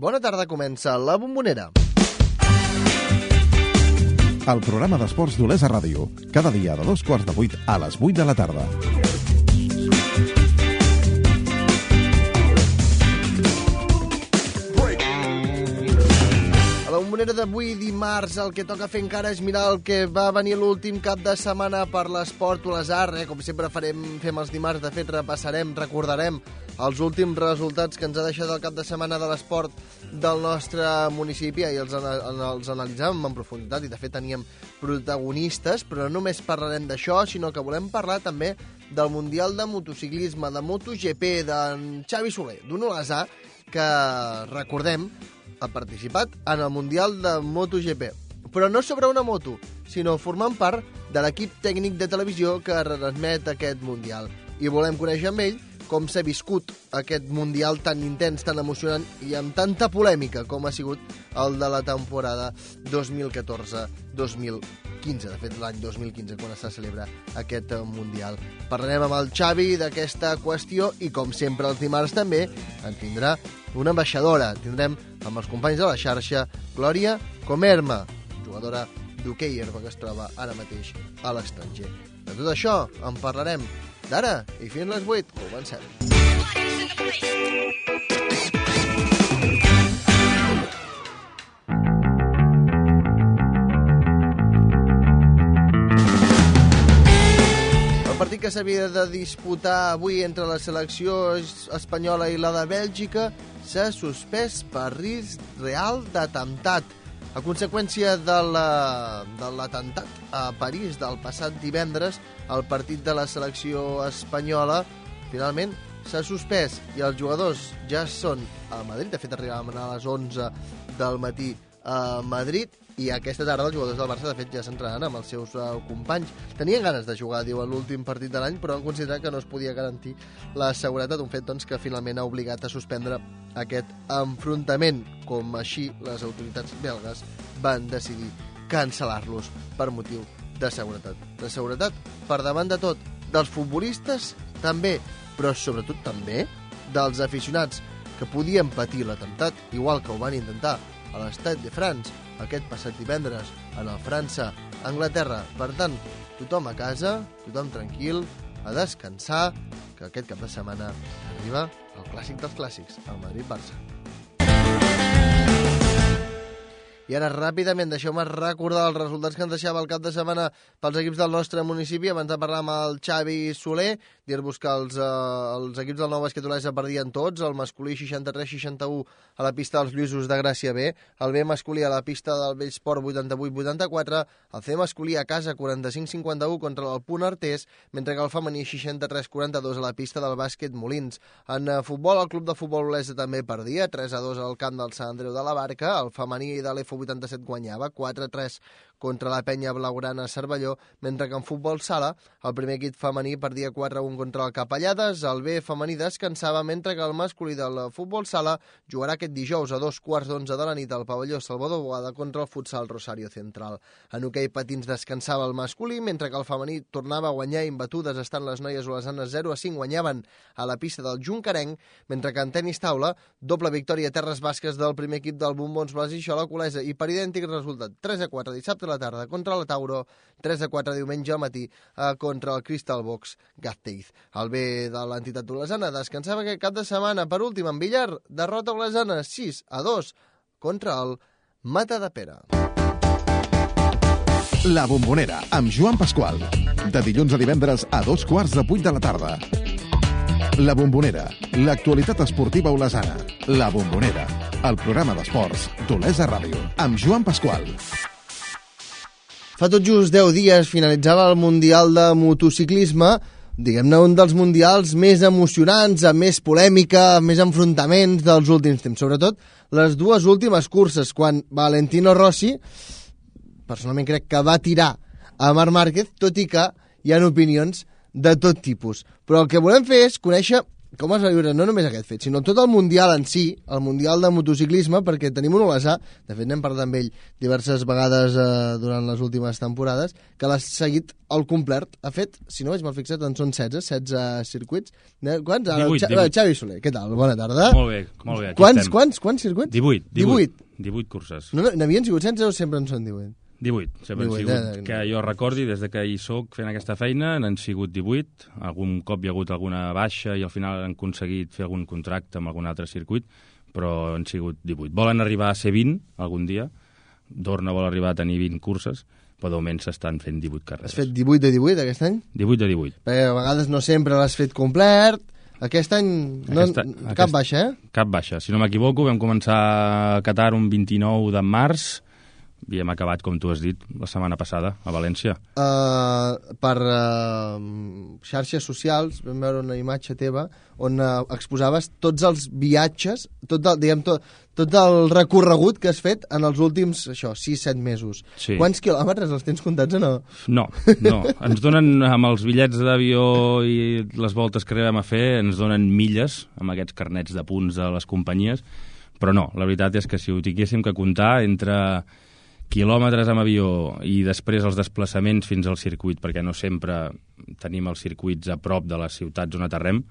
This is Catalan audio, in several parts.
Bona tarda, comença La Bombonera. El programa d'esports d'Olesa Ràdio. Cada dia de dos quarts de vuit a les vuit de la tarda. A la bombonera d'avui, dimarts, el que toca fer encara és mirar el que va venir l'últim cap de setmana per l'esport o l'asar. Eh? Com sempre farem, fem els dimarts, de fet repassarem, recordarem els últims resultats que ens ha deixat el cap de setmana de l'esport del nostre municipi i els, els analitzàvem en profunditat i de fet teníem protagonistes, però no només parlarem d'això, sinó que volem parlar també del Mundial de Motociclisme, de MotoGP, d'en Xavi Soler, d'un Olesà que, recordem, ha participat en el Mundial de MotoGP. Però no sobre una moto, sinó formant part de l'equip tècnic de televisió que retransmet aquest Mundial. I volem conèixer amb ell com s'ha viscut aquest Mundial tan intens, tan emocionant i amb tanta polèmica com ha sigut el de la temporada 2014-2015. De fet, l'any 2015, quan es celebra aquest Mundial. Parlarem amb el Xavi d'aquesta qüestió i, com sempre, els dimarts també en tindrà una ambaixadora. Tindrem amb els companys de la xarxa Glòria Comerma, jugadora d'hoquei herba que es troba ara mateix a l'estranger. De tot això en parlarem d'ara i fins les 8. Comencem. Partit que s'havia de disputar avui entre la selecció espanyola i la de Bèlgica s'ha suspès per risc real d'atemptat. A conseqüència de l'atemptat la, a París del passat divendres, el partit de la selecció espanyola finalment s'ha suspès i els jugadors ja són a Madrid. De fet, arribaven a les 11 del matí a Madrid i aquesta tarda els jugadors del Barça de fet ja s'entrenaran amb els seus uh, companys. Tenien ganes de jugar, diu, l'últim partit de l'any, però han considerat que no es podia garantir la seguretat, un fet doncs, que finalment ha obligat a suspendre aquest enfrontament, com així les autoritats belgues van decidir cancel·lar-los per motiu de seguretat. De seguretat per davant de tot, dels futbolistes també, però sobretot també dels aficionats que podien patir l'atemptat, igual que ho van intentar a l'Estat de France aquest passat divendres en el França-Anglaterra. Per tant, tothom a casa, tothom tranquil, a descansar, que aquest cap de setmana arriba el clàssic dels clàssics, el Madrid-Barça. I ara, ràpidament, deixeu-me recordar els resultats que ens deixava el cap de setmana pels equips del nostre municipi. Abans de parlar amb el Xavi Soler, dir-vos que els, eh, els equips del Nou Basquet Olesa perdien tots, el masculí 63-61 a la pista dels Lluïsos de Gràcia B, el B masculí a la pista del Vellsport 88-84, el C masculí a casa 45-51 contra el Punt Artés, mentre que el femení 63-42 a la pista del bàsquet Molins. En eh, futbol, el club de futbol Olesa també perdia, 3-2 al camp del Sant Andreu de la Barca, el femení de l'F 87 guanyava 4-3 contra la penya blaugrana Cervelló, mentre que en futbol sala el primer equip femení perdia 4-1 contra el Capellades, el B femení descansava, mentre que el masculí del futbol sala jugarà aquest dijous a dos quarts d'onze de la nit al pavelló Salvador Boada contra el futsal Rosario Central. En hoquei patins descansava el masculí, mentre que el femení tornava a guanyar imbatudes estant les noies olesanes 0 a 5 guanyaven a la pista del Juncarenc, mentre que en tenis taula, doble victòria a terres basques del primer equip del Bombons Blas i Xola Colesa i per idèntic resultat 3 a 4 dissabte la tarda contra la Tauro, 3 a 4 diumenge al matí eh, contra el Crystal Box Gasteiz. El B de l'entitat olesana descansava aquest cap de setmana per últim en Villar, derrota olesana 6 a 2 contra el Mata de Pere. La Bombonera, amb Joan Pasqual. De dilluns a divendres a dos quarts de vuit de la tarda. La Bombonera, l'actualitat esportiva olesana. La Bombonera, el programa d'esports d'Olesa Ràdio, amb Joan Pasqual. Fa tot just 10 dies finalitzava el Mundial de Motociclisme, diguem-ne un dels mundials més emocionants, amb més polèmica, amb més enfrontaments dels últims temps. Sobretot les dues últimes curses, quan Valentino Rossi, personalment crec que va tirar a Marc Márquez, tot i que hi ha opinions de tot tipus. Però el que volem fer és conèixer com es va viure no només aquest fet, sinó tot el Mundial en si, el Mundial de motociclisme, perquè tenim un olesà, de fet n'hem parlat amb ell diverses vegades eh, durant les últimes temporades, que l'ha seguit al complet. Ha fet, si no vaig mal fixat, en són 16, 16 circuits. Eh, Quants? Ara, 18, Xa- 18. Xavi Soler, què tal? Bona tarda. Molt bé, molt bé. Quants, estem. quants, quants circuits? 18, 18. 18. 18 curses. No, no, n'havien sigut 16 o sempre en són 18? 18, sempre 18, han sigut, eh? que jo recordi, des de que hi sóc fent aquesta feina, n'han sigut 18. Algun cop hi ha hagut alguna baixa i al final han aconseguit fer algun contracte amb algun altre circuit, però han sigut 18. Volen arribar a ser 20 algun dia. Dorna vol arribar a tenir 20 curses, però de moment s'estan fent 18 carreres. Has fet 18 de 18 aquest any? 18 de 18. Perquè a vegades no sempre l'has fet complet. Aquest any no, Aquesta- cap aquest- baixa, eh? Cap baixa. Si no m'equivoco, vam començar a Qatar un 29 de març i hem acabat, com tu has dit, la setmana passada, a València. Uh, per uh, xarxes socials vam veure una imatge teva on uh, exposaves tots els viatges, tot el, diguem, tot, tot el recorregut que has fet en els últims, això, 6-7 mesos. Sí. Quants quilòmetres els tens comptats o no? No, no. Ens donen, amb els bitllets d'avió i les voltes que arribem a fer, ens donen milles amb aquests carnets de punts de les companyies, però no, la veritat és que si ho tinguéssim que comptar entre quilòmetres amb avió i després els desplaçaments fins al circuit, perquè no sempre tenim els circuits a prop de les ciutats on aterrem,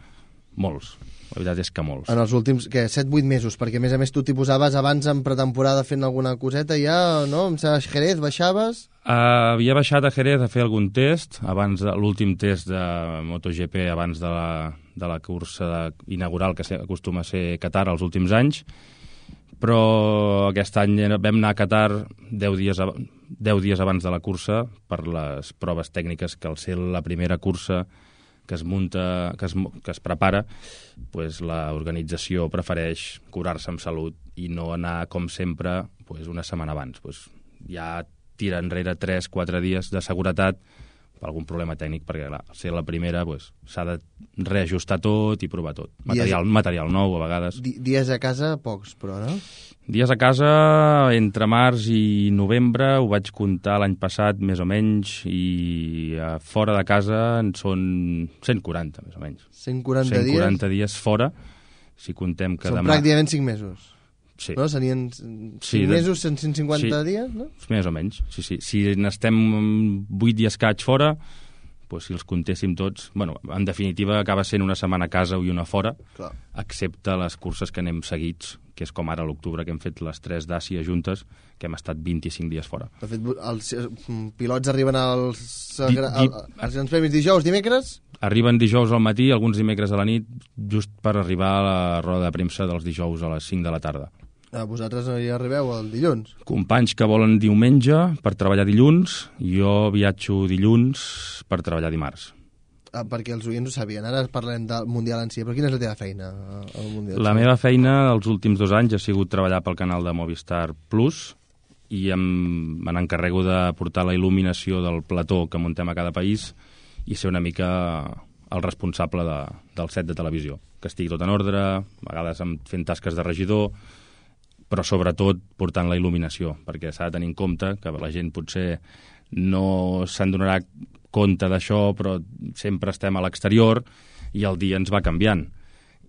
molts. La veritat és que molts. En els últims, què, 7-8 mesos, perquè a més a més tu t'hi posaves abans en pretemporada fent alguna coseta ja, no? Em sembla Jerez, baixaves... Uh, havia baixat a Jerez a fer algun test, abans de l'últim test de MotoGP, abans de la, de la cursa inaugural que acostuma a ser Qatar els últims anys, però aquest any vam anar a Qatar 10 dies, ab- 10 dies abans de la cursa per les proves tècniques que al ser la primera cursa que es munta, que es, que es prepara, pues l'organització prefereix curar-se amb salut i no anar, com sempre, pues una setmana abans. Pues ja tira enrere 3-4 dies de seguretat algun problema tècnic, perquè clar, ser la primera pues, s'ha de reajustar tot i provar tot. Material, material nou, a vegades. Di dies a casa, pocs, però, no? Dies a casa, entre març i novembre, ho vaig comptar l'any passat, més o menys, i a fora de casa en són 140, més o menys. 140, 140 dies, dies fora, si contem que són demà... pràcticament 5 mesos. Sí, No? Serien 5 Sí, de- mesos, 150 sí. dies, no? més o menys. Sí, sí. Si n'estem 8 dies caig fora, doncs si els comptéssim tots... bueno, en definitiva, acaba sent una setmana a casa i una fora, Clar. excepte les curses que anem seguits, que és com ara l'octubre, que hem fet les 3 d'Àsia juntes, que hem estat 25 dies fora. De fet, els eh, pilots arriben als, Di- di- al- als grans premis dijous, dimecres? Arriben dijous al matí, alguns dimecres a la nit, just per arribar a la roda de premsa dels dijous a les 5 de la tarda. Vosaltres no hi arribeu el dilluns. Companys que volen diumenge per treballar dilluns, jo viatjo dilluns per treballar dimarts. Ah, perquè els oients ho sabien. Ara parlem del Mundial en si, però quina és la teva feina al Mundial? La meva feina els últims dos anys ha sigut treballar pel canal de Movistar Plus i em, me n'encarrego de portar la il·luminació del plató que muntem a cada país i ser una mica el responsable de, del set de televisió. Que estigui tot en ordre, a vegades fent tasques de regidor, però sobretot portant la il·luminació, perquè s'ha de tenir en compte que la gent potser no se'n donarà compte d'això, però sempre estem a l'exterior i el dia ens va canviant.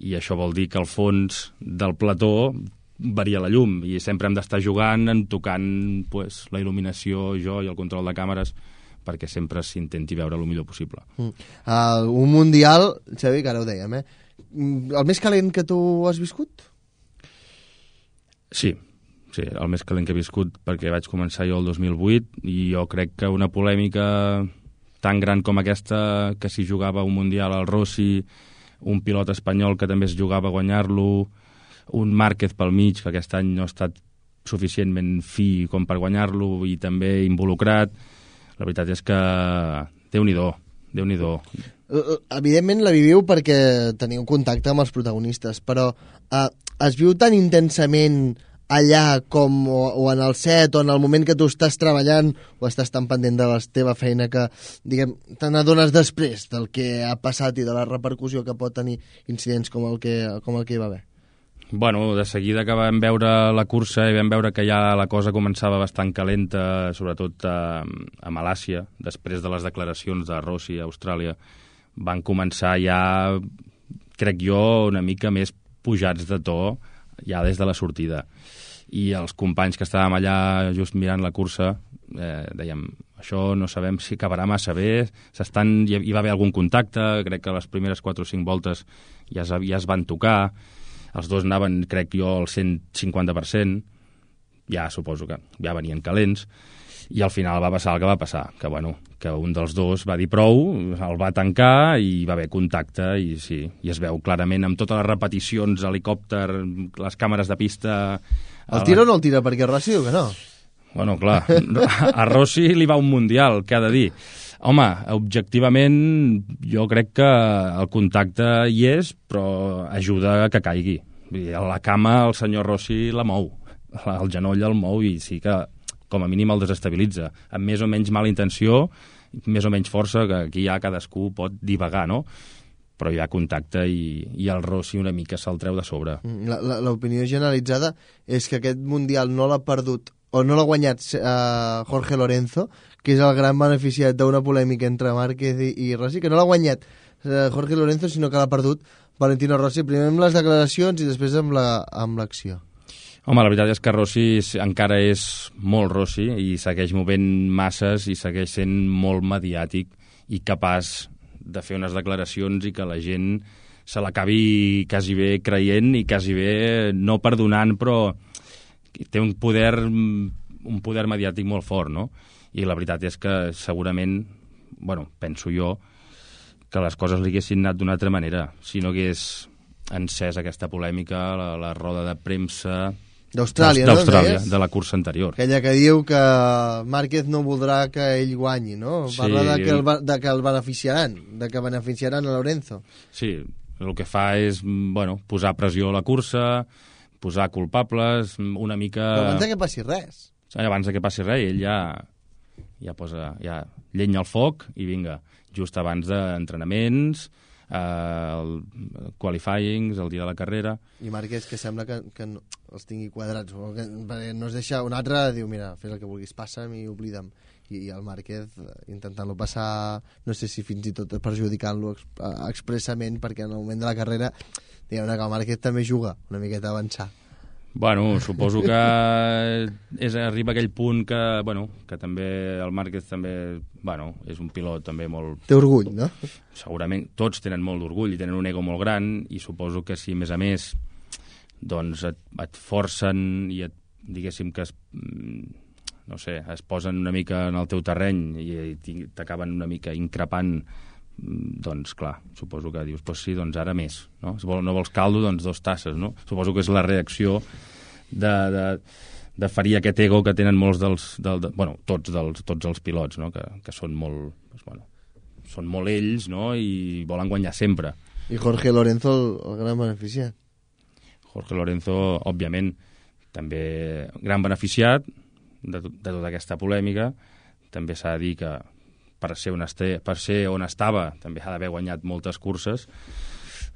I això vol dir que al fons del plató varia la llum i sempre hem d'estar jugant, en tocant pues, la il·luminació, jo i el control de càmeres, perquè sempre s'intenti veure el millor possible. Mm. Uh, un Mundial, Xavi, que ara ho dèiem, eh? Mm, El més calent que tu has viscut? Sí, sí, el més calent que he viscut perquè vaig començar jo el 2008 i jo crec que una polèmica tan gran com aquesta que si jugava un Mundial al Rossi, un pilot espanyol que també es jugava a guanyar-lo, un Márquez pel mig, que aquest any no ha estat suficientment fi com per guanyar-lo i també involucrat. La veritat és que déu nhi déu Uh, evidentment la viviu perquè teniu contacte amb els protagonistes, però uh, es viu tan intensament allà com o, o en el set o en el moment que tu estàs treballant o estàs tan pendent de la teva feina que, diguem, te n'adones després del que ha passat i de la repercussió que pot tenir incidents com el que, com el que hi va haver. Bueno, de seguida que vam veure la cursa i vam veure que ja la cosa començava bastant calenta, sobretot a, a Malàcia, després de les declaracions de Rossi a Austràlia, van començar ja crec jo, una mica més pujats de to ja des de la sortida. I els companys que estàvem allà just mirant la cursa eh, dèiem, això no sabem si acabarà massa bé, s'estan, hi, hi va haver algun contacte, crec que les primeres 4 o 5 voltes ja es, ja es van tocar, els dos anaven, crec jo, al 150%, ja suposo que ja venien calents, i al final va passar el que va passar, que, bueno, que un dels dos va dir prou, el va tancar i va haver contacte i sí, i es veu clarament amb totes les repeticions, helicòpter, les càmeres de pista... El tira o no el tira? Perquè Rossi diu que no. Bueno, clar, a Rossi li va un mundial, què ha de dir? Home, objectivament, jo crec que el contacte hi és, però ajuda que caigui. A la cama el senyor Rossi la mou, el genoll el mou i sí que, com a mínim, el desestabilitza. Amb més o menys mala intenció, més o menys força, que aquí ja cadascú pot divagar, no? però hi ha contacte i, i el Rossi una mica se'l treu de sobre. Mm, l'opinió generalitzada és que aquest Mundial no l'ha perdut o no l'ha guanyat uh, Jorge Lorenzo, que és el gran beneficiat d'una polèmica entre Márquez i, i Rossi, que no l'ha guanyat uh, Jorge Lorenzo, sinó que l'ha perdut Valentino Rossi, primer amb les declaracions i després amb l'acció. La, Home, la veritat és que Rossi encara és molt Rossi i segueix movent masses i segueix sent molt mediàtic i capaç de fer unes declaracions i que la gent se l'acabi quasi bé creient i quasi bé no perdonant, però té un poder, un poder mediàtic molt fort, no? I la veritat és que segurament, bueno, penso jo, que les coses li haguessin anat d'una altra manera, si no hagués encès aquesta polèmica, la, la roda de premsa... D'Austràlia, no? D'Austràlia, de la cursa anterior. Aquella que diu que Márquez no voldrà que ell guanyi, no? Sí. Parla de que, el, de que el beneficiaran, de que beneficiaran a Lorenzo. Sí, el que fa és, bueno, posar pressió a la cursa, posar culpables, una mica... Però abans que passi res. Abans que passi res, ell ja, ja posa, ja llenya el foc i vinga, just abans d'entrenaments, eh, el qualifyings, el dia de la carrera... I Márquez que sembla que, que no, els tingui quadrats, o que no es deixa... Un altre diu, mira, fes el que vulguis, passa'm i oblida'm. I, i el Márquez eh, intentant-lo passar, no sé si fins i tot perjudicant-lo expressament, perquè en el moment de la carrera diguem que el Márquez també juga una miqueta a avançar. Bueno, suposo que és, arriba aquell punt que, bueno, que també el Márquez també, bueno, és un pilot també molt... Té orgull, no? Segurament tots tenen molt d'orgull i tenen un ego molt gran i suposo que si, a més a més, doncs et, et forcen i et, diguéssim que es, no sé, es posen una mica en el teu terreny i t'acaben una mica increpant Mm, doncs clar, suposo que dius, pues sí, doncs ara més, no? Si vol, no vols caldo, doncs dos tasses, no? Suposo que és la reacció de, de, de ferir aquest ego que tenen molts dels, del, de, bueno, tots, dels, tots els pilots, no? Que, que són molt, doncs, bueno, són molt ells, no? I volen guanyar sempre. I Jorge Lorenzo, el, el gran beneficiat. Jorge Lorenzo, òbviament, també gran beneficiat de, de tota aquesta polèmica. També s'ha de dir que, per ser, on este, per ser on estava, també ha d'haver guanyat moltes curses,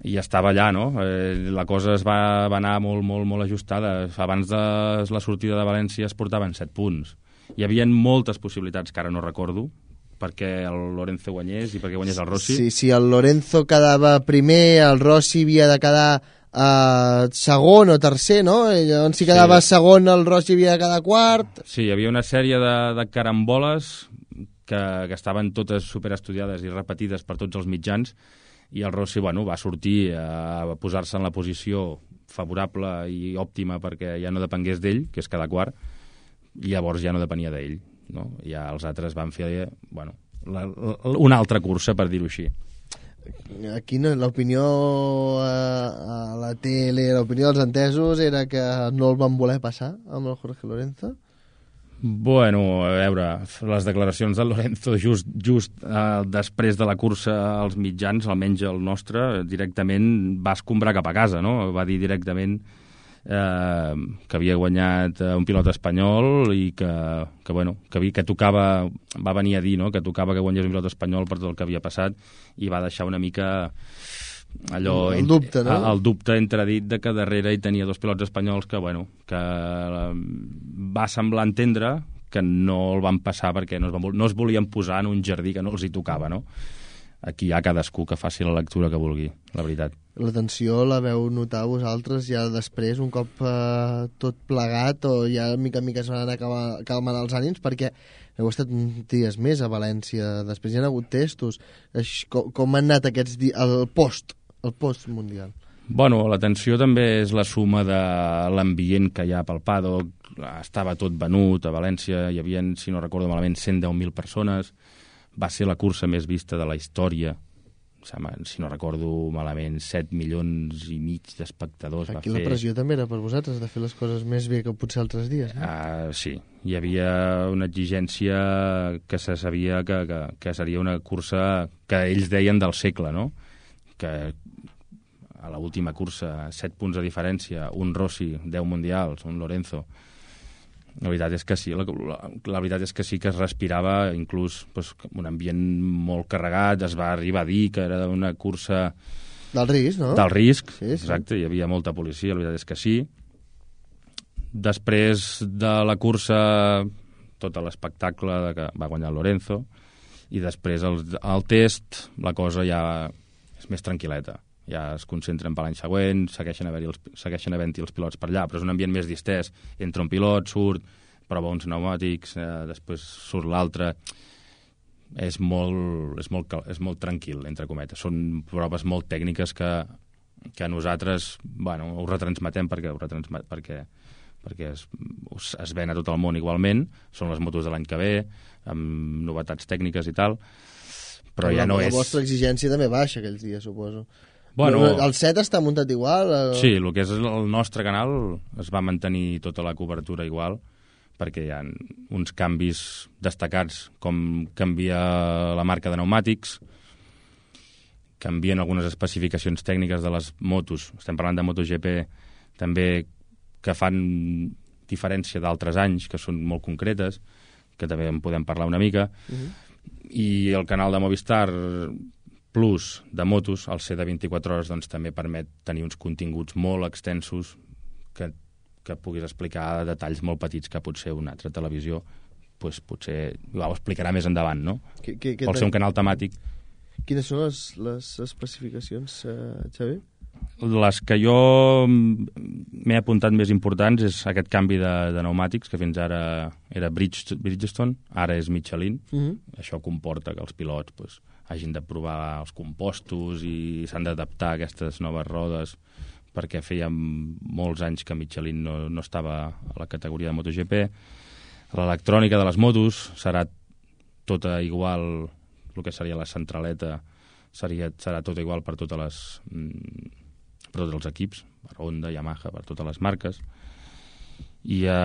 i estava allà, no? Eh, la cosa es va, va anar molt, molt, molt ajustada. Abans de la sortida de València es portaven 7 punts. Hi havia moltes possibilitats que ara no recordo, perquè el Lorenzo guanyés i perquè guanyés el Rossi. Sí, si el Lorenzo quedava primer, el Rossi havia de quedar uh, segon o tercer, no? I llavors si quedava sí. segon el Rossi havia de quedar quart... Sí, hi havia una sèrie de, de caramboles que, que estaven totes superestudiades i repetides per tots els mitjans, i el Rossi bueno, va sortir a posar-se en la posició favorable i òptima perquè ja no depengués d'ell, que és cada quart, i llavors ja no depenia d'ell. No? Ja els altres van fer bueno, la, la, una altra cursa, per dir-ho així. Aquí no, l'opinió a, a la tele, l'opinió dels entesos era que no el van voler passar amb el Jorge Lorenzo? Bueno, a veure, les declaracions del Lorenzo just, just eh, després de la cursa als mitjans, almenys el nostre, directament va escombrar cap a casa, no? Va dir directament eh, que havia guanyat eh, un pilot espanyol i que, que, bueno, que, havia, que tocava, va venir a dir no? que tocava que guanyés un pilot espanyol per tot el que havia passat i va deixar una mica allò... El dubte, no? El dubte entredit de que darrere hi tenia dos pilots espanyols que, bueno, que eh, va semblar entendre que no el van passar perquè no es, van, no es volien posar en un jardí que no els hi tocava, no? aquí hi ha cadascú que faci la lectura que vulgui, la veritat. La tensió la veu notar vosaltres ja després, un cop eh, tot plegat, o ja mica en mica es van anar calmant, els ànims, perquè heu estat dies més a València, després hi ha hagut testos. Com, com han anat aquests dies, el post, el post mundial? Bueno, la tensió també és la suma de l'ambient que hi ha pel paddock, estava tot venut a València, hi havia, si no recordo malament, 110.000 persones, va ser la cursa més vista de la història, si no recordo malament, 7 milions i mig d'espectadors Aquí la pressió també era per vosaltres, de fer les coses més bé que potser altres dies, no? Uh, sí, hi havia una exigència que se sabia que, que, que seria una cursa que ells deien del segle, no? Que a l'última cursa, 7 punts de diferència, un Rossi, 10 mundials, un Lorenzo, la veritat és que sí, la, la, la veritat és que sí que es respirava inclús pues, un ambient molt carregat, es va arribar a dir que era una cursa... Del risc, no? Del risc, sí, sí. exacte, hi havia molta policia, la veritat és que sí. Després de la cursa, tot l'espectacle de que va guanyar Lorenzo, i després el, el test, la cosa ja és més tranquil·leta ja es concentren per l'any següent, segueixen, haver els, segueixen havent-hi els pilots per allà, però és un ambient més distès. Entra un pilot, surt, prova uns pneumàtics, eh, després surt l'altre... És molt, és, molt, és molt tranquil, entre cometes. Són proves molt tècniques que, que nosaltres bueno, ho retransmetem perquè, ho retransmet, perquè, perquè es, es ven a tot el món igualment, són les motos de l'any que ve, amb novetats tècniques i tal, però, però ja no la, és... La vostra exigència també baixa aquells dies, suposo. Bueno, el set està muntat igual? O... Sí, el que és el nostre canal es va mantenir tota la cobertura igual, perquè hi ha uns canvis destacats, com canvia la marca de pneumàtics, canvien algunes especificacions tècniques de les motos. Estem parlant de MotoGP també que fan diferència d'altres anys, que són molt concretes, que també en podem parlar una mica. Uh -huh. I el canal de Movistar Plus de motos, el ser de 24 hores doncs, també permet tenir uns continguts molt extensos que, que puguis explicar detalls molt petits que potser una altra televisió pues, potser ho explicarà més endavant, no? Que, que, que Vol ser un canal temàtic. Quines són les, les especificacions, uh, Xavi? Les que jo m'he apuntat més importants és aquest canvi de, de pneumàtics, que fins ara era Bridgestone, ara és Michelin. Uh Mhm. -huh. Això comporta que els pilots pues, hagin de provar els compostos i s'han d'adaptar a aquestes noves rodes perquè feia molts anys que Michelin no, no estava a la categoria de MotoGP. L'electrònica de les motos serà tota igual, el que seria la centraleta, seria, serà tota igual per totes les, mm, per tots els equips, per Honda, Yamaha, per totes les marques. I a,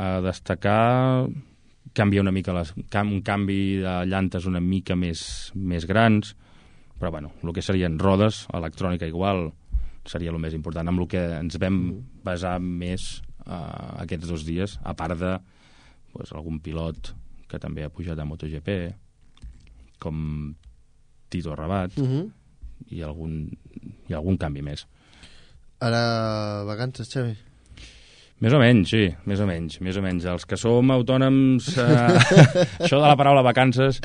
a destacar canvia una mica les, un canvi de llantes una mica més, més grans, però bueno, el que serien rodes, electrònica igual, seria el més important, amb el que ens vam basar més uh, aquests dos dies, a part de pues, algun pilot que també ha pujat a MotoGP, com Tito Rabat, Uh -huh. i, algun, i algun canvi més. Ara, vacances, Xavi? Més o menys, sí, més o menys, més o menys. Els que som autònoms, eh, això de la paraula vacances,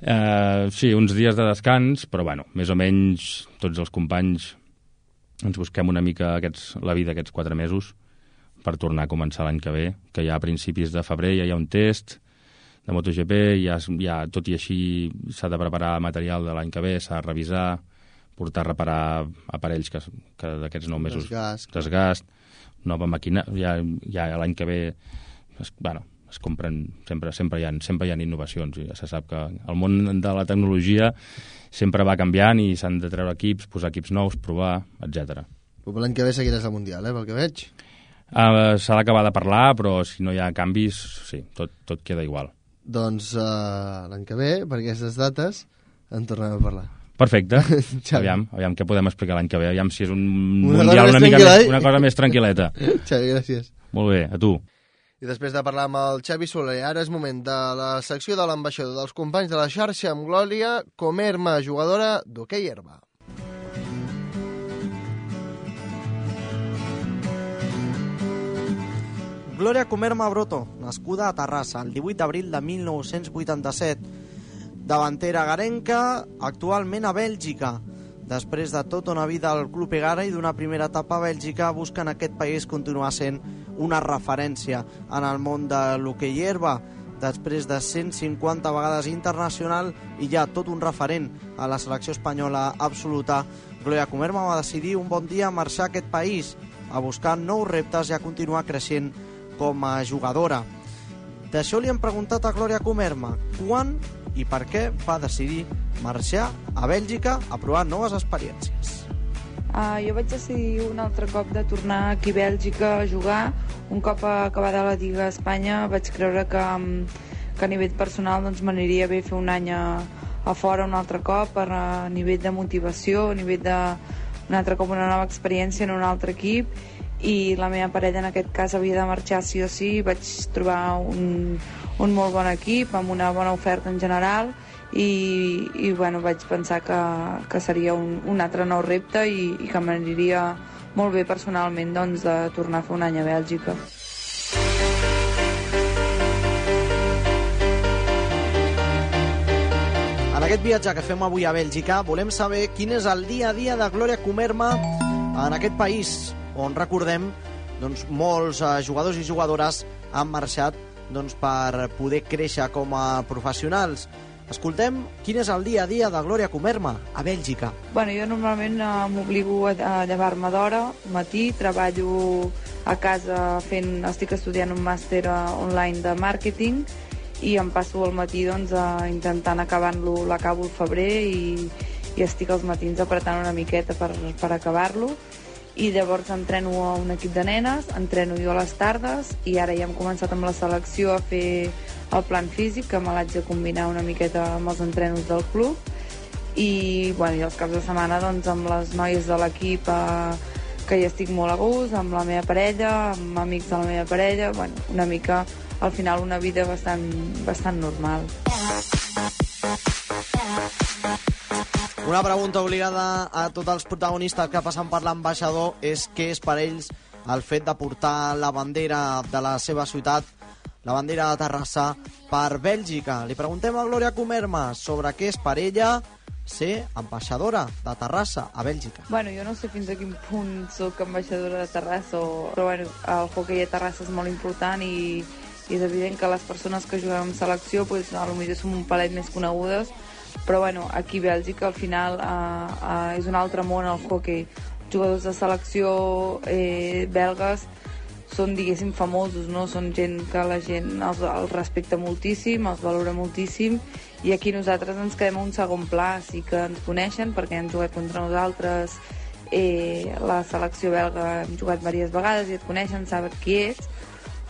eh, sí, uns dies de descans, però bueno, més o menys tots els companys ens busquem una mica aquests, la vida aquests quatre mesos per tornar a començar l'any que ve, que ja a principis de febrer ja hi ha un test de MotoGP, ja, ja tot i així s'ha de preparar material de l'any que ve, s'ha de revisar, portar a reparar aparells que, que d'aquests nou mesos Desgast. desgast, nova màquina, ja, ja l'any que ve es, bueno, es compren, sempre, sempre, hi ha, sempre hi ha innovacions, i ja se sap que el món de la tecnologia sempre va canviant i s'han de treure equips, posar equips nous, provar, etc. Però l'any que ve seguiràs al Mundial, eh, pel que veig. Uh, S'ha d'acabar de parlar, però si no hi ha canvis, sí, tot, tot queda igual. Doncs uh, l'any que ve, per aquestes dates, en tornem a parlar. Perfecte. Xavi. aviam, aviam què podem explicar l'any que ve. Aviam si és un Una mundial cosa una mica més, eh? una cosa més tranquil·leta. Xavi, gràcies. Molt bé, a tu. I després de parlar amb el Xavi Soler, ara és moment de la secció de l'ambaixador dels companys de la xarxa amb Glòria, Comerma, jugadora d'hoquei herba. Glòria Comerma Broto, nascuda a Terrassa el 18 d'abril de 1987. Davantera garenca, actualment a Bèlgica. Després de tota una vida al Club Egara i d'una primera etapa a Bèlgica, busca en aquest país continuar sent una referència en el món de l'hoquei herba. Després de 150 vegades internacional i ja tot un referent a la selecció espanyola absoluta, Gloria Comerma va decidir un bon dia marxar a aquest país a buscar nous reptes i a continuar creixent com a jugadora. D'això li hem preguntat a Glòria Comerma quan i per què va decidir marxar a Bèlgica a provar noves experiències. Uh, jo vaig decidir un altre cop de tornar aquí a Bèlgica a jugar. Un cop acabada la Lliga a Espanya vaig creure que, que a nivell personal doncs, m'aniria bé fer un any a, a fora un altre cop per a nivell de motivació, a nivell de un altre cop una nova experiència en un altre equip i la meva parella en aquest cas havia de marxar sí o sí vaig trobar un, un molt bon equip amb una bona oferta en general i, i bueno, vaig pensar que, que seria un, un altre nou repte i, i que m'aniria molt bé personalment doncs, de tornar a fer un any a Bèlgica. En aquest viatge que fem avui a Bèlgica volem saber quin és el dia a dia de Glòria Comerma en aquest país on recordem doncs, molts eh, jugadors i jugadores han marxat doncs, per poder créixer com a professionals. Escoltem quin és el dia a dia de Glòria Comerma a Bèlgica. Bueno, jo normalment eh, m'obligo a, a llevar-me d'hora, matí, treballo a casa fent, estic estudiant un màster eh, online de màrqueting i em passo el matí doncs, a, intentant acabar-lo, l'acabo al febrer i, i estic els matins apretant una miqueta per, per acabar-lo i llavors entreno a un equip de nenes, entreno jo a les tardes i ara ja hem començat amb la selecció a fer el plan físic, que me l'haig de combinar una miqueta amb els entrenos del club i, bueno, i els caps de setmana doncs, amb les noies de l'equip eh, que hi estic molt a gust, amb la meva parella, amb amics de la meva parella, bueno, una mica al final una vida bastant, bastant normal. Una pregunta obligada a tots els protagonistes que passen per l'ambaixador és què és per ells el fet de portar la bandera de la seva ciutat, la bandera de Terrassa, per Bèlgica. Li preguntem a Glòria Comerma sobre què és per ella ser ambaixadora de Terrassa a Bèlgica. Bueno, jo no sé fins a quin punt sóc ambaixadora de Terrassa, o... però bueno, el hockey a Terrassa és molt important i, i és evident que les persones que juguem en selecció pues, potser som un palet més conegudes, però bueno, aquí a Bèlgica al final eh, eh, és un altre món el hockey. Jugadors de selecció eh, belgues són, diguéssim, famosos, no? Són gent que la gent els, els respecta moltíssim, els valora moltíssim, i aquí nosaltres ens quedem a un segon pla, sí que ens coneixen perquè han jugat contra nosaltres, eh, la selecció belga hem jugat diverses vegades i et coneixen, saben qui ets,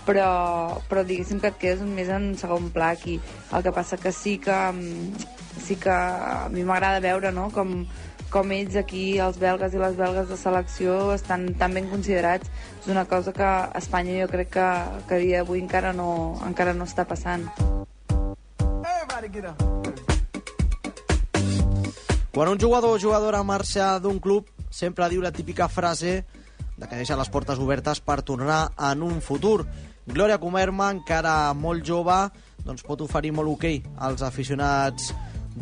però, però diguéssim que et quedes més en segon pla aquí. El que passa que sí que mm, sí que a mi m'agrada veure no? com, com ells aquí, els belgues i les belgues de selecció, estan tan ben considerats. És una cosa que a Espanya jo crec que, que a dia d'avui encara, no, encara no està passant. Quan un jugador o jugadora marxa d'un club, sempre diu la típica frase de que deixa les portes obertes per tornar en un futur. Glòria Comerma, encara molt jove, doncs pot oferir molt hoquei okay als aficionats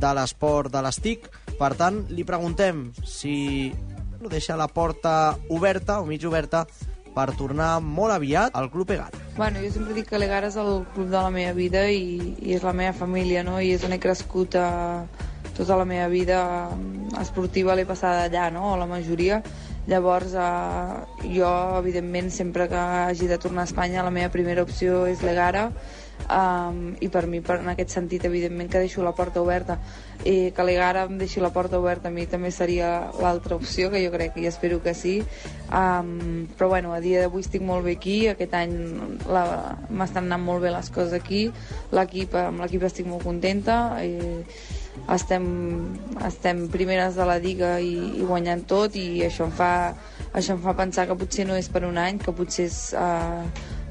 de l'esport de les TIC. Per tant, li preguntem si no deixa la porta oberta o mig oberta per tornar molt aviat al Club Egara. Bueno, jo sempre dic que l'Egara és el club de la meva vida i, i és la meva família, no? I és on he crescut a, tota la meva vida esportiva l'he passada allà, no? O la majoria. Llavors, eh, jo, evidentment, sempre que hagi de tornar a Espanya, la meva primera opció és l'Egara um, i per mi per, en aquest sentit evidentment que deixo la porta oberta. I que l'Egara em deixi la porta oberta a mi també seria l'altra opció que jo crec i espero que sí. Um, però bueno, a dia d'avui estic molt bé aquí. Aquest any m'estan anant molt bé les coses aquí. L'equip amb l'equip estic molt contenta. I estem, estem primeres de la Lliga i, i guanyant tot. I això em fa això em fa pensar que potser no és per un any, que potser és uh,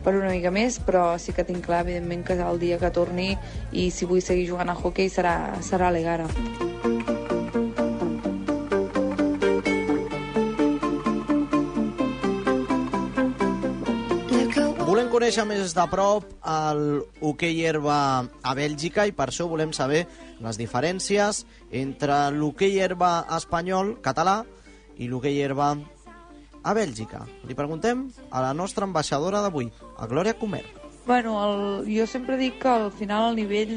per una mica més, però sí que tinc clar, evidentment, que el dia que torni i si vull seguir jugant a hockey serà, serà l'Egara. volem conèixer més de prop el hoquei herba a Bèlgica i per això volem saber les diferències entre l'hoquei herba espanyol, català, i l'hoquei herba a Bèlgica. Li preguntem a la nostra ambaixadora d'avui, a Glòria Comer. Bueno, el, jo sempre dic que al final el nivell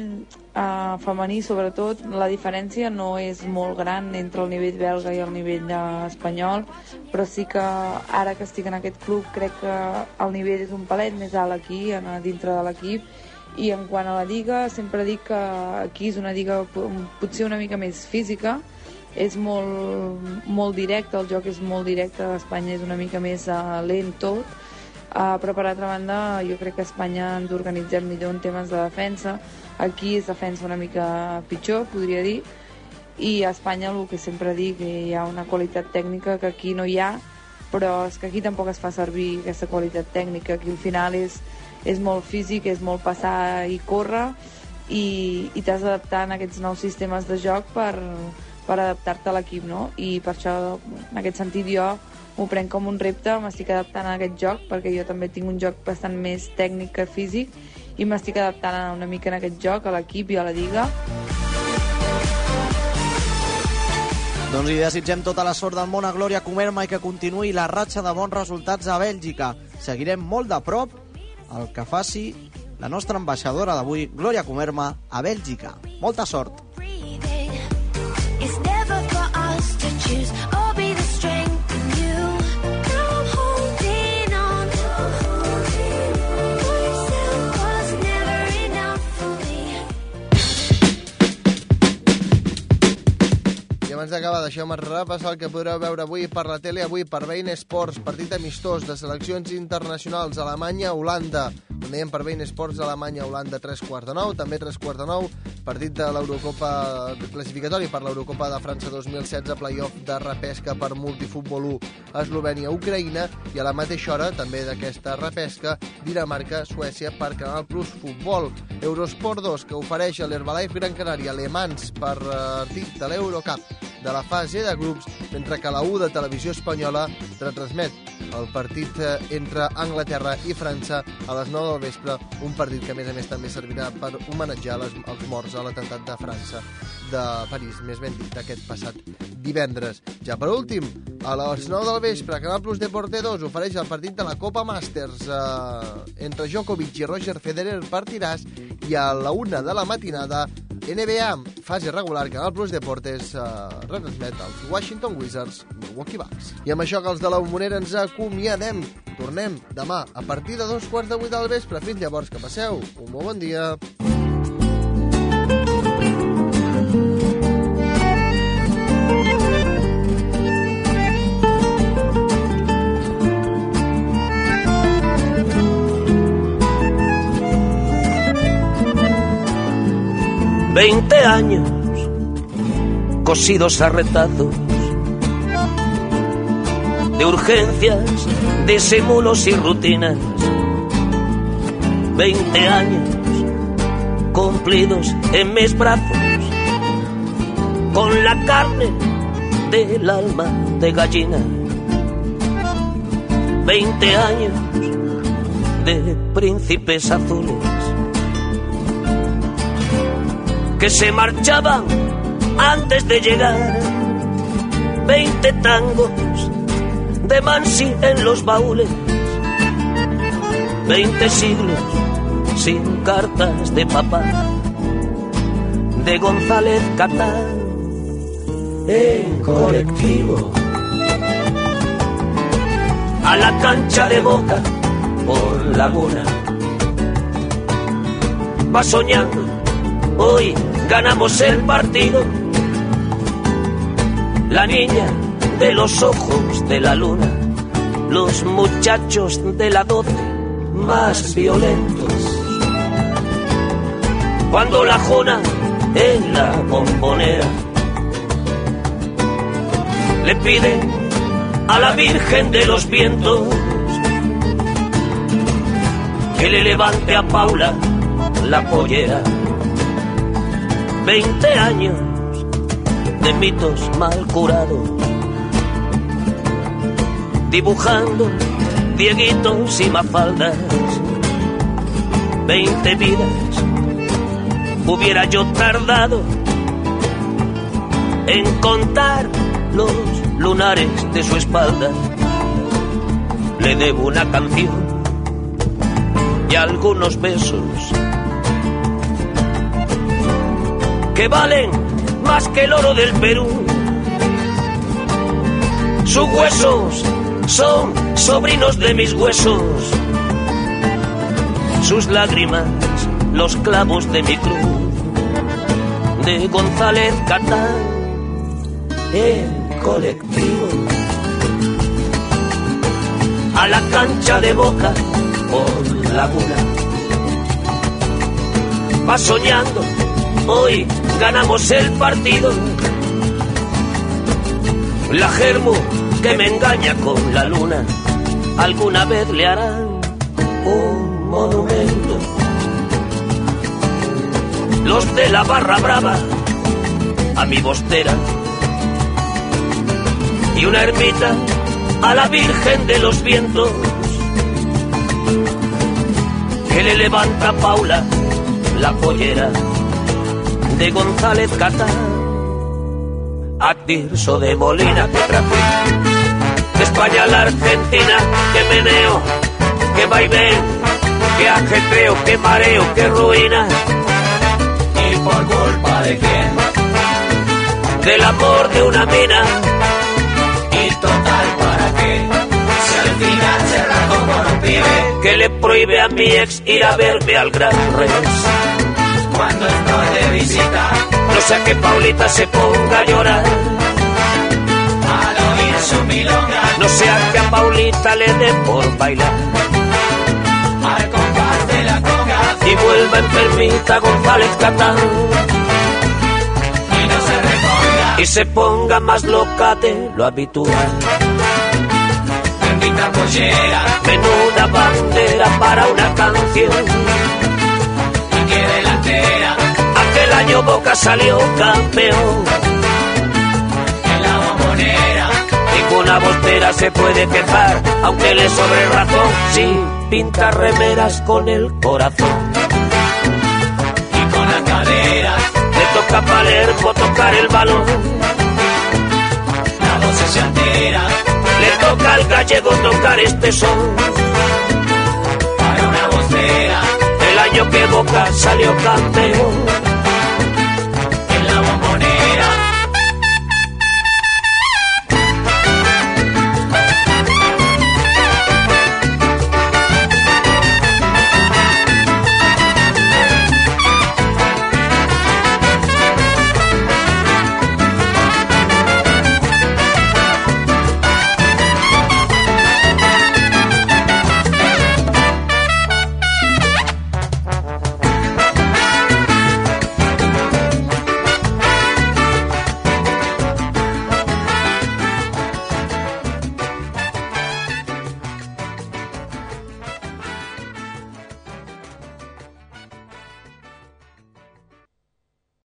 eh, femení, sobretot, la diferència no és molt gran entre el nivell belga i el nivell espanyol, però sí que ara que estic en aquest club crec que el nivell és un palet més alt aquí, en, dintre de l'equip, i en quant a la lliga, sempre dic que aquí és una lliga potser una mica més física, és molt, molt directe, el joc és molt directe, Espanya és una mica més uh, lent tot, Uh, però per altra banda jo crec que a Espanya ens organitzem millor en temes de defensa. Aquí es defensa una mica pitjor podria dir. I a Espanya el que sempre dic que hi ha una qualitat tècnica que aquí no hi ha però és que aquí tampoc es fa servir aquesta qualitat tècnica. Aquí al final és, és molt físic, és molt passar i córrer i, i t'has d'adaptar a aquests nous sistemes de joc per, per adaptar-te a l'equip no? i per això en aquest sentit jo m'ho prenc com un repte, m'estic adaptant a aquest joc perquè jo també tinc un joc bastant més tècnic que físic i m'estic adaptant una mica en aquest joc, a l'equip i a la lliga. Doncs li desitgem tota la sort del món a Glòria Comerma i que continuï la ratxa de bons resultats a Bèlgica. Seguirem molt de prop el que faci la nostra ambaixadora d'avui, Glòria Comerma, a Bèlgica. Molta sort! Abans d'acabar, deixeu-me repassar el que podreu veure avui per la tele, avui per Bein Sports, partit amistós de seleccions internacionals, Alemanya-Holanda. Com dèiem, per Bein Sports, Alemanya-Holanda, 3 quarts de 9, també 3 quarts de 9, partit de l'Eurocopa classificatori per l'Eurocopa de França 2016, playoff de repesca per multifutbol 1, Eslovènia-Ucraïna, i a la mateixa hora, també d'aquesta repesca, Dinamarca-Suècia per Canal Plus Futbol. Eurosport 2, que ofereix a l'Herbalife Gran Canària Le Mans per partit de l'Eurocup de la fase de grups, mentre que la U de Televisió Espanyola retransmet el partit eh, entre Anglaterra i França a les 9 del vespre, un partit que a més a més també servirà per homenatjar les, els morts a l'atemptat de França de París, més ben dit, aquest passat divendres. Ja per últim, a les 9 del vespre, Canal Plus Deporte 2 ofereix el partit de la Copa Masters eh, entre Djokovic i Roger Federer partiràs i a la 1 de la matinada NBA, fase regular, Canal Plus Deportes eh, retransmet els Washington Wizards Milwaukee Bucks. I amb això que els de la Bombonera ens acomiadem. Tornem demà a partir de dos quarts de vuit del vespre. Fins llavors, que passeu un molt bon dia. 20 años cosidos a retazos de urgencias, disimulos y rutinas. 20 años cumplidos en mis brazos con la carne del alma de gallina. 20 años de príncipes azules que se marchaban antes de llegar. Veinte tangos de Mansi en los baúles. Veinte siglos sin cartas de papá. De González Catán en colectivo. A la cancha de boca por laguna. Va soñando hoy ganamos el partido. La niña de los ojos de la luna, los muchachos de la doce más violentos. Cuando la jona en la bombonera le pide a la Virgen de los Vientos que le levante a Paula la pollera 20 años de mitos mal curados, dibujando dieguitos y mafaldas veinte vidas hubiera yo tardado en contar los lunares de su espalda. Le debo una canción y algunos besos que valen más que el oro del Perú. Sus huesos son sobrinos de mis huesos, sus lágrimas los clavos de mi cruz, de González Catán, el colectivo. A la cancha de boca por laguna. Va soñando, hoy ganamos el partido. La germo que me engaña con la luna, alguna vez le harán un monumento. Los de la barra brava, a mi bostera. Y una ermita a la Virgen de los Vientos, que le levanta Paula la pollera de González Catán a Tirso de Molina que traje. De España a la Argentina, que meneo, que vaivén, que ajetreo, que mareo, que ruina. ¿Y por culpa de quién? Del amor de una mina. ¿Y total para qué? Si al final se por un pibe que le prohíbe a mi ex ir a verme al Gran Rex. Cuando estoy de visita No sea que Paulita se ponga a llorar. al oír su milonga No sea que a Paulita le dé por bailar. al compás de la conga Y vuelva enfermita González Catán. y no se reponga Y se ponga más loca de lo habitual. bendita pollera Menuda bandera para una canción. Aquel año Boca salió campeón. en la bombonera Ninguna bostera se puede quejar, aunque le sobre razón. Sí, pinta remeras con el corazón. y con las caderas Le toca a Palermo tocar el balón. la voz se altera Le toca al gallego tocar este son. para una vocera El año que Boca salió campeón.